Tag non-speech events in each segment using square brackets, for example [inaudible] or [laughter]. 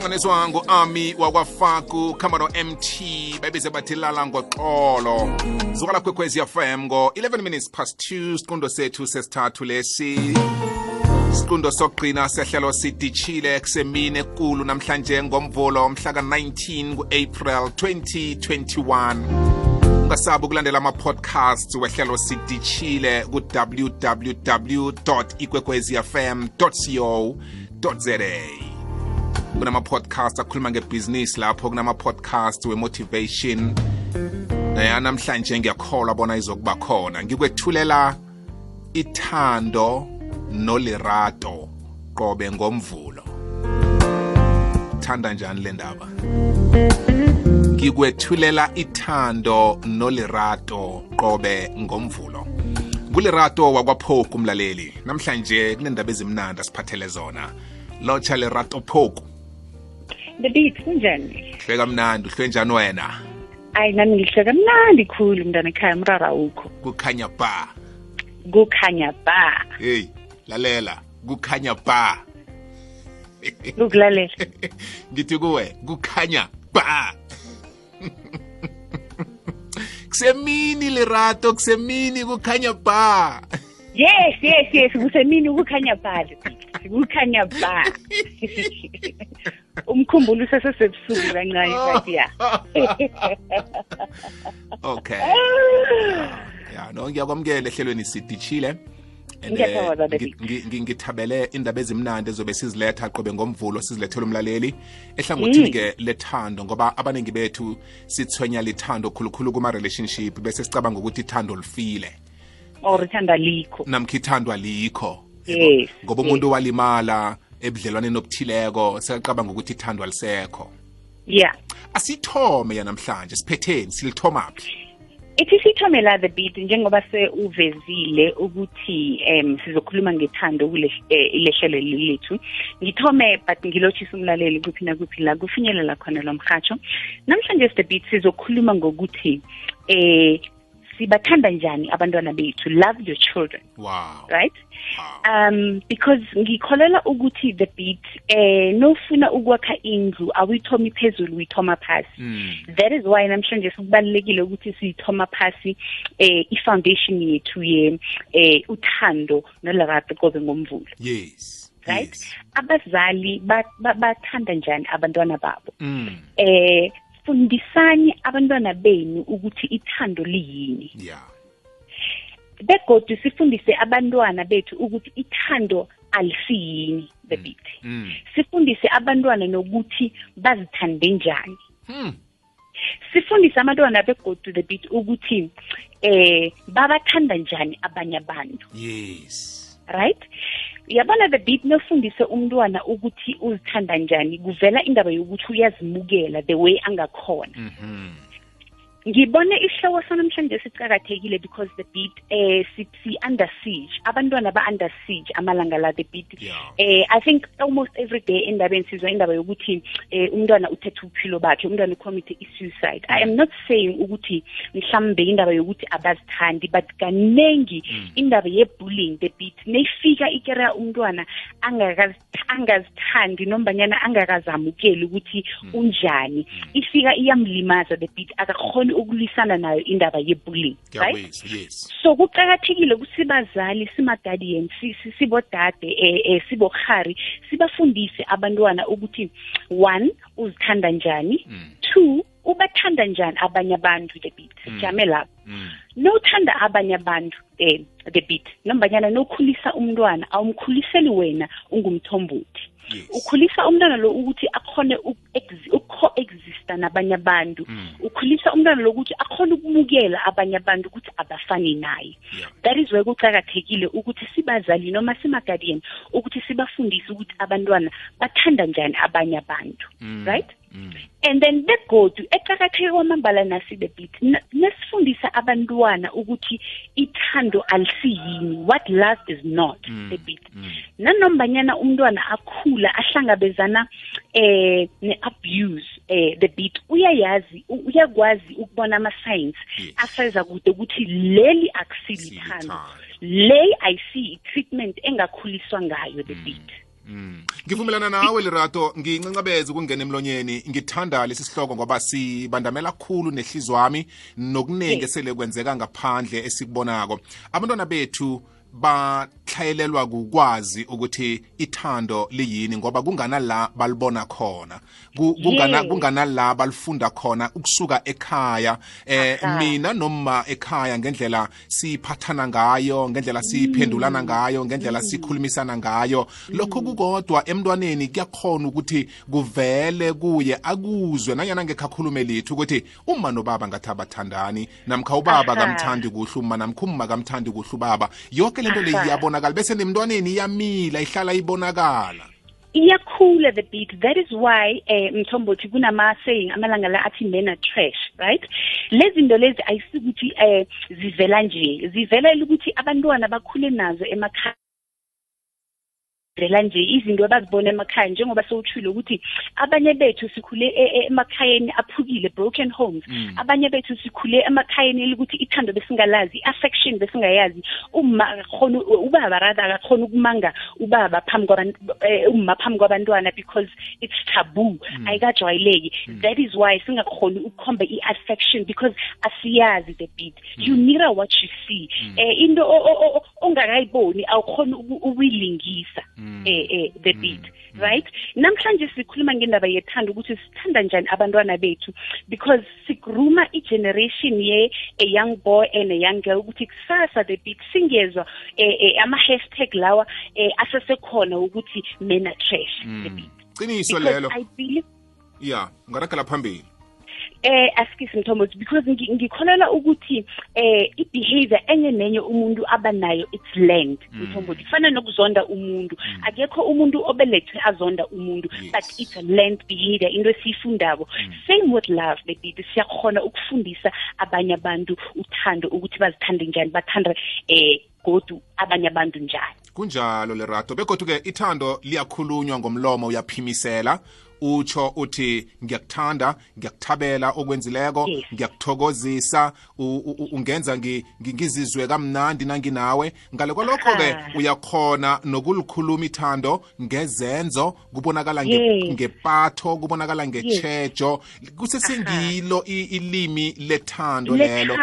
hlanganiswa ngu-ami wakwafaku camero mt bayibize bathi lala ngoxolo. Zuka la kwekwezi fm ngo-11 minutes past 2 siqundo sethu sesithathu lesi. Siqundo sokugqina sehlelo sidishile kusemini ekulu namhlanje ngomvulo mhla ka-19 ku-april 2021 ungasabi ukulandela ama-podcasts wehlelo sidishile ku-www ikwekwezfm co za kunama-podcast akhuluma ngebhizinisi lapho kunama-podcast we-motivation. Namhlanje ngiyakholwa bona izokuba khona. Ngikwethulela ithando nolirato qobe ngomvulo. Thanda njani le ndaba? Ngikwethulela ithando nolirato qobe ngomvulo. Kulirato wakwaphoku umlaleli namhlanje kunendaba ezimnandi asiphathele zona. Lotsha lerato phoku. The beat kunjani hlwe kamnandi uhlwe njani wena? Ayi nami ngihle kamnandi khulu mntwana ekhaya mrara awukho. Kukhanya ba. Kukhanya ba. Hey lalela kukhanya ba. Ukulalela. [laughs] Ngithi kuwe kukhanya ba. [laughs] Kusemini lerato kusemini kukhanya ba. Yes yes yes kusemini kukhanya ba kukhanya ba. [laughs] umkhumbulo usesesebusuku kancane but ya okay. [sighs] Ya no ngiyakwamukela ehlelweni sidishile eh, ngithabele indaba ezimnandi ezobe siziletha qobe ngomvulo sizilethele umlaleli. Ehlangothini-ke lethando ngoba abaningi bethu sithwenya lithando khulukhulu kuma-relationship bese sicabanga ukuthi ithando lifile. Or ithanda likho. Namkha ithandwa likho Yes, ngoba umuntu walimala ebudlelwaneni obuthileko sekacabanga ukuthi ithandwa lisekho. Yeah. Asithome yanamhlanje siphetheni silithomaphi? Ithi sithome la the beat njengoba se uvezile ukuthi um sizokhuluma ngethando kule eh, ilehlelo lethu. Ngithome but ngilotshisa umlaleli kuphi nakuphi la kufinyelela khona lo mhatsho namhlanje the beat sizokhuluma ngokuthi eh sibathanda njani abantwana bethu? Love your children. Wow. Right? Wow. um because ngikholela ukuthi the beat eh nofuna ukwakha indlu awuyithomi phezulu uyithoma phasi. Mm. that is why namhlanje sikubalekile ukuthi siyithoma phasi eh i-foundation yethu ye eh uthando nolarato qobe ngomvulo. Yes. Right? Yes. abazali ba- ba- bathanda njani abantwana babo? Mm. eh fundisani abantwana benu ukuthi ithando liyini. Yeah begodu sifundise abantwana bethu ukuthi ithando alisiyini the beat. Mm. sifundise abantwana nokuthi bazithande njani. Hmm. sifundise abantwana begodu the beat ukuthi eh babathanda njani abanye abantu. Yes. Right? Yabona the beat nofundise umntwana ukuthi uzithanda njani kuvela indaba yokuthi uyazimukela the way angakhona Mhm. Ngibone isihloko sanamhlanje sicakathekile because the beat eh si, si under siege abantwana ba under siege amalanga la the beat. Yeah. eh i think almost every day endabeni sizwa indaba yokuthi eh umntwana uthethe uphilo bakhe umntwana ucommit i-suicide. I am not saying ukuthi mhlambe indaba yokuthi abazithandi but kanengi indaba ye-bullying the beat. Neyifika ikereya umntwana angakazi- angazithandi nombanyana angakazamukeli ukuthi unjani. Ifika iyamlimaza the beat akakhoni ukulwisana nayo indaba ye-bullying right? yes. So kuqakathekile ukuthi bazali simaguardian si- si- sibodade eh, eh sibokhari sibafundise abantwana ukuthi one uzithanda njani Mm. two ubathanda njani abanye abantu the beat. Sijame lapho. Mm. nothanda abanye abantu eh the beat nombanyana nokhulisa umntwana awumkhuliseli wena ungumthombothi. Ukhulisa umntwana lo ukuthi akhone uko-exista nabanye abantu Mm. ukhulisa umntwana lo ukuthi akhone ukumukela abanye abantu ukuthi abafani naye yeah that is why kuqakathekile ukuthi sibazali noma simaguardian ukuthi sibafundise ukuthi abantwana bathanda njani abanye abantu Mm. right Mm. And then begodu eqakatheke kwamambala nasi the beat na- nasifundisa abantwana ukuthi ithando alisiyini what love is not Mm. the beat Mm. nanombanyana umntwana akhula ahlangabezana eh ne-abuse eh the beat uyayazi u- uyakwazi ukubona ama-signs Yes. afeza kude ukuthi leli akusilithando Silithando. le ayisiyi treatment engakhuliswa ngayo the beat ngivumelana nawe lerato. Ngincancabeza ukungena emlonyeni. Ngithanda lesi sihloko ngoba sibandamela khulu nehlizwa wami nokuningi esele kwenzeka ngaphandle esikubonako. Abantwana bethu batlhayelelwa kukwazi ukuthi ithando liyini ngoba kungana la balibona khona. Kungana Yeah. kungana la balifunda khona ukusuka ekhaya eh mina noma ekhaya ngendlela siphathana ngayo ngendlela siphendulana ngayo ngendlela sikhulumisana ngayo. Lokho kukodwa emntwaneni kuyakhona ukuthi kuvele kuye akuzwe nanyana ngekhakhulume lethu ukuthi uma nobaba ngathi abathandani namkha ubaba kamthandi kuhle uma namkha umma kamthandi kuhle ubaba. Yonke lento le Aha. iyabonakala bese nemntwaneni iyamila ihlala ibonakala. Iyakhula the beat. That is why eh mthombothi kunama saying amalanga la athi men are trash right? Lezi zinto lezi ayisikuthi eh zivela nje. Zivela ukuthi abantwana bakhule nazo emakhaya. Vela nje izinto abazibona emakhaya njengoba sewuthile ukuthi abanye bethu sikhule e- e- emakhayeni aphukile broken homes. Abanye bethu sikhule emakhayeni elukuthi ithando besingalazi i-affection besingayazi. Uma akakhona ubaba rather akakhona ukumanga ubaba phambi kwabantu eh, umma phambi kwabantwana because it's taboo ayikajwayeleki. That is why singakhoni ukukhomba i-affection because asiyazi the beat. You mirror what you see. Eh into o- o- o- ongakayiboni awukhoni uku- ukuyilingisa eh eh the beat right? Namhlanje sikhuluma ngendaba yethando ukuthi sithanda njani abantwana bethu because sigruma i-generation ye a young boy and a young girl ukuthi kusasa the beat singezwa eh, eh, ama-hashtag lawa eh, asesekhona ukuthi men are trash the beat. Qiniso because lelo. I believe ya ungaragela phambili. Eh asikisi mthombothi because ngi- ngikholelwa ukuthi eh i-behavior enye nenye umuntu abanayo it's learned mthombothi kufana nokuzonda umuntu. Akekho umuntu obelethwe azonda umuntu Yes. but it's a learned behavior into esiyifundako. Same with love baby. Siyakhona ukufundisa abanye abantu uthando ukuthi bazithande njani bathanda eh godu abanye abantu njani. Kunjalo lerato. Begodwa-ke ithando liyakhulunywa ngomlomo uyaphimisela. Utsho uthi ngiyakuthanda ngiyakuthabela okwenzileko ngiyakuthokozisa. Ungenza ngi- ngi- ngizizwe kamnandi nanginawe. Ngale kwalokho-ke uyakhona nokulikhuluma ithando ngezenzo kubonakala ngepatho kubonakala ngechejo kusesengilo ilimi lethando lelo.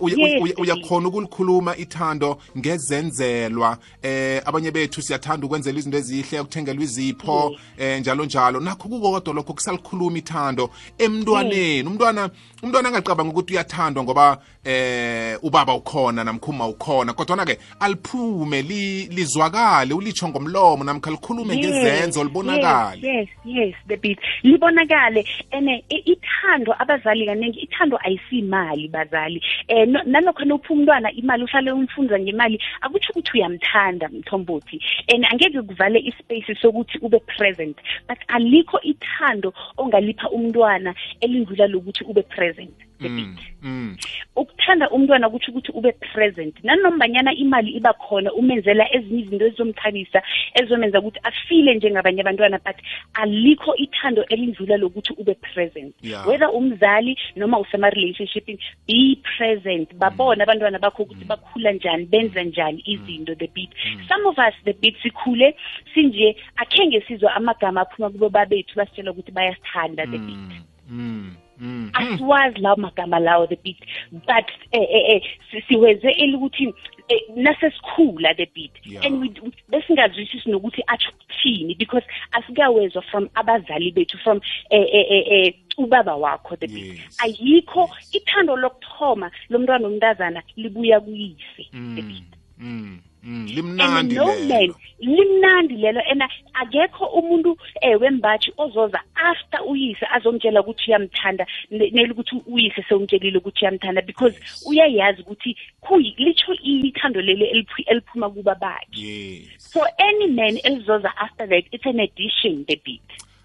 Uya- uyakhona ukulikhuluma ithando ngezenzelwa. Um abanye bethu siyathanda ukwenzela izinto ezihle ukuthengelwa izipho um njalo njalo. Nakho kukodwa lokho kusalikhuluma ithando emntwaneni. Umntwana umntwana angacabanga ukuthi uyathandwa ngoba eh ubaba ukhona namkhuma ukhona kodwa ke aliphume li- lizwakale ulitsho ngomlomo namkha likhulume ngezenzo libonakale. yes yes yes the beat. Libonakale ene i- ithando abazali kaningi ithando ayisimali bazali. Eh no- nalokho nopha umntwana imali uhlale umfunza ngemali akutsho ukuthi uyamthanda mthombothi. And angeke kuvale ispace sokuthi ube present but alikho ithando ongalipha umntwana elindlula lokuthi ube present. The beat mm. Ukuthanda umntwana kutsho ukuthi ube present. Nanombanyana imali iba khona umenzela ezinye izinto ezizomthabisa ezizomenza ukuthi afile njengabanye abantwana but alikho ithando elindlula lokuthi ube present. Yeah. whether umzali noma usema-relationship be present. Babone abantwana bakho ukuthi bakhula njani benza njani izinto the beat. Some of us the beat sikhule sinje akhenge sizwa amagama aphuma kubo babethu basitshela ukuthi bayasithanda the beat. Mm mm. Asiwazi lawo magama lawo the beat but eh eh eh si- siweze elukuthi eh, nasesikhula the beat. Yeah. and we besingazwisisi nokuthi atsho ukuthini because asikawezwa from abazali bethu from eh eh eh, eh ubaba wakho the beat. Yes. ayikho ithando lokuthoma lomntwana omntazana libuya kuyise the beat. mm. mm and limnandi no man lelo limnandi lelo. And akekho umuntu eh wembathi ozoza after uyise azomtshela ukuthi uyamthanda ne- nelukuthi uyise sewumtshelile ukuthi uyamthanda because uyayazi ukuthi litsho ithando leli eliphu- eliphuma kuba bakhe. So any man elizoza after that it's an addition the beat.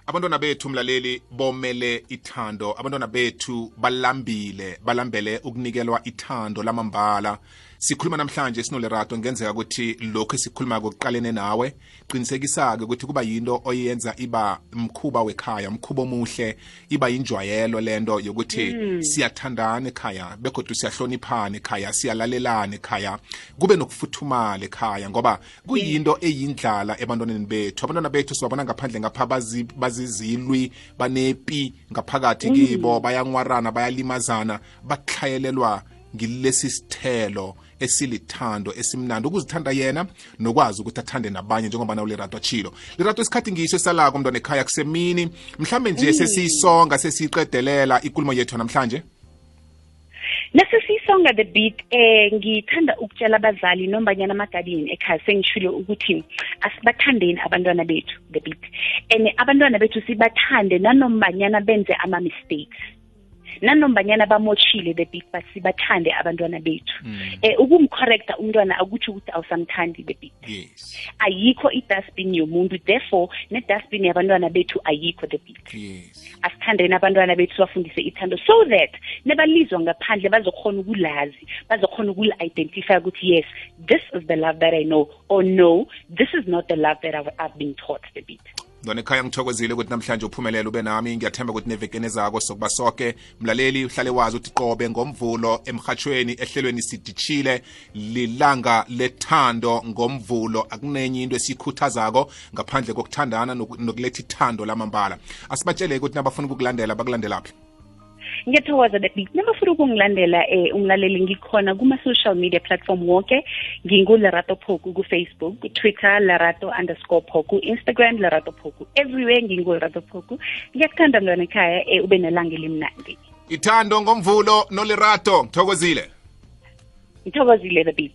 Abantwana bethu mlaleli bomele ithando. Abantwana bethu balambile balambele ukunikelwa ithando lamambala. Sikhuluma namhlanje sinolerato. Ngenzeka ukuthi lokhu esikhuluma kokuqalene nawe. Qinisekisa-ke ukuthi kuba yinto oyenza iba mkhuba wekhaya mkhuba omuhle iba yinjwayelo lento yokuthi mm. siyathandana ekhaya begodwa siyahloniphana ekhaya siyalalelana ekhaya kube nokufuthumala ekhaya ngoba kuyinto eyindlala ebantwaneni bethu. Abantwana bethu sibabona ngaphandle ngapha bazizilwi banepi ngaphakathi kibo bayanwarana bayalimazana bakuhlayelelwa ngilesi sithelo. Esilithando esimnandi. Ukuzithanda yena nokwazi ukuthi athande nabanye njengoba nawo lerato achilo lerato isikhathi ngiso esalako mntwana ekhaya kusemini. Mhlambe nje sesiyisonga sesiyiqedelela ikulumo yethu namhlanje? Nasesiyisonga the beat eh ngithanda ukutshela abazali nombanyana amagadini ekhaya sengishilo ukuthi asibathandeni abantwana bethu the beat. And abantwana bethu sibathande nanombanyana benze ama-mistakes. Nanombanyana bamoshile the big but sibathande abantwana bethu. Mm. eh ukumcorrecta umntwana akutsho ukuthi awusamthandi the big yes. Ayikho i-dustbin yomuntu therefore ne-dustbin yabantwana bethu ayikho the big yes. Asithandeni abantwana bethu bafundise ithando so that nebalizwa ngaphandle bazokhona ukulazi bazokhona ukuli-identify ukuthi yes this is the love that i know or no this is not the love that i've, I've been taught the bit ndona ekhaya ngithokozile ukuthi namhlanje uphumelele ube nami. Ngiyathemba ukuthi nevekeni ezako sokuba soke. Mlaleli uhlale wazi ukuthi qobe ngomvulo emhatshweni ehlelweni sidishile lilanga lethando ngomvulo. Akunenye into esiyikhuthazako ngaphandle kokuthandana nokuletha ithando lamambala. Asibatshele ukuthi nabafuna ukukulandela bakulandelaphi ngiyathokoza that nabafuna ukungilandela um umlaleli ngikhona kuma-social media platform wonke ngingulerato phoku ku-facebook twitter lerato underscore phoku instagram larato phoku. Everywhere ngingulerato phoku. Ngiyakuthanda mntwana ekhaya um ube nelanga elimnandi. Ithando ngomvulo nolerato ngithokozile. Ngithokozile the beat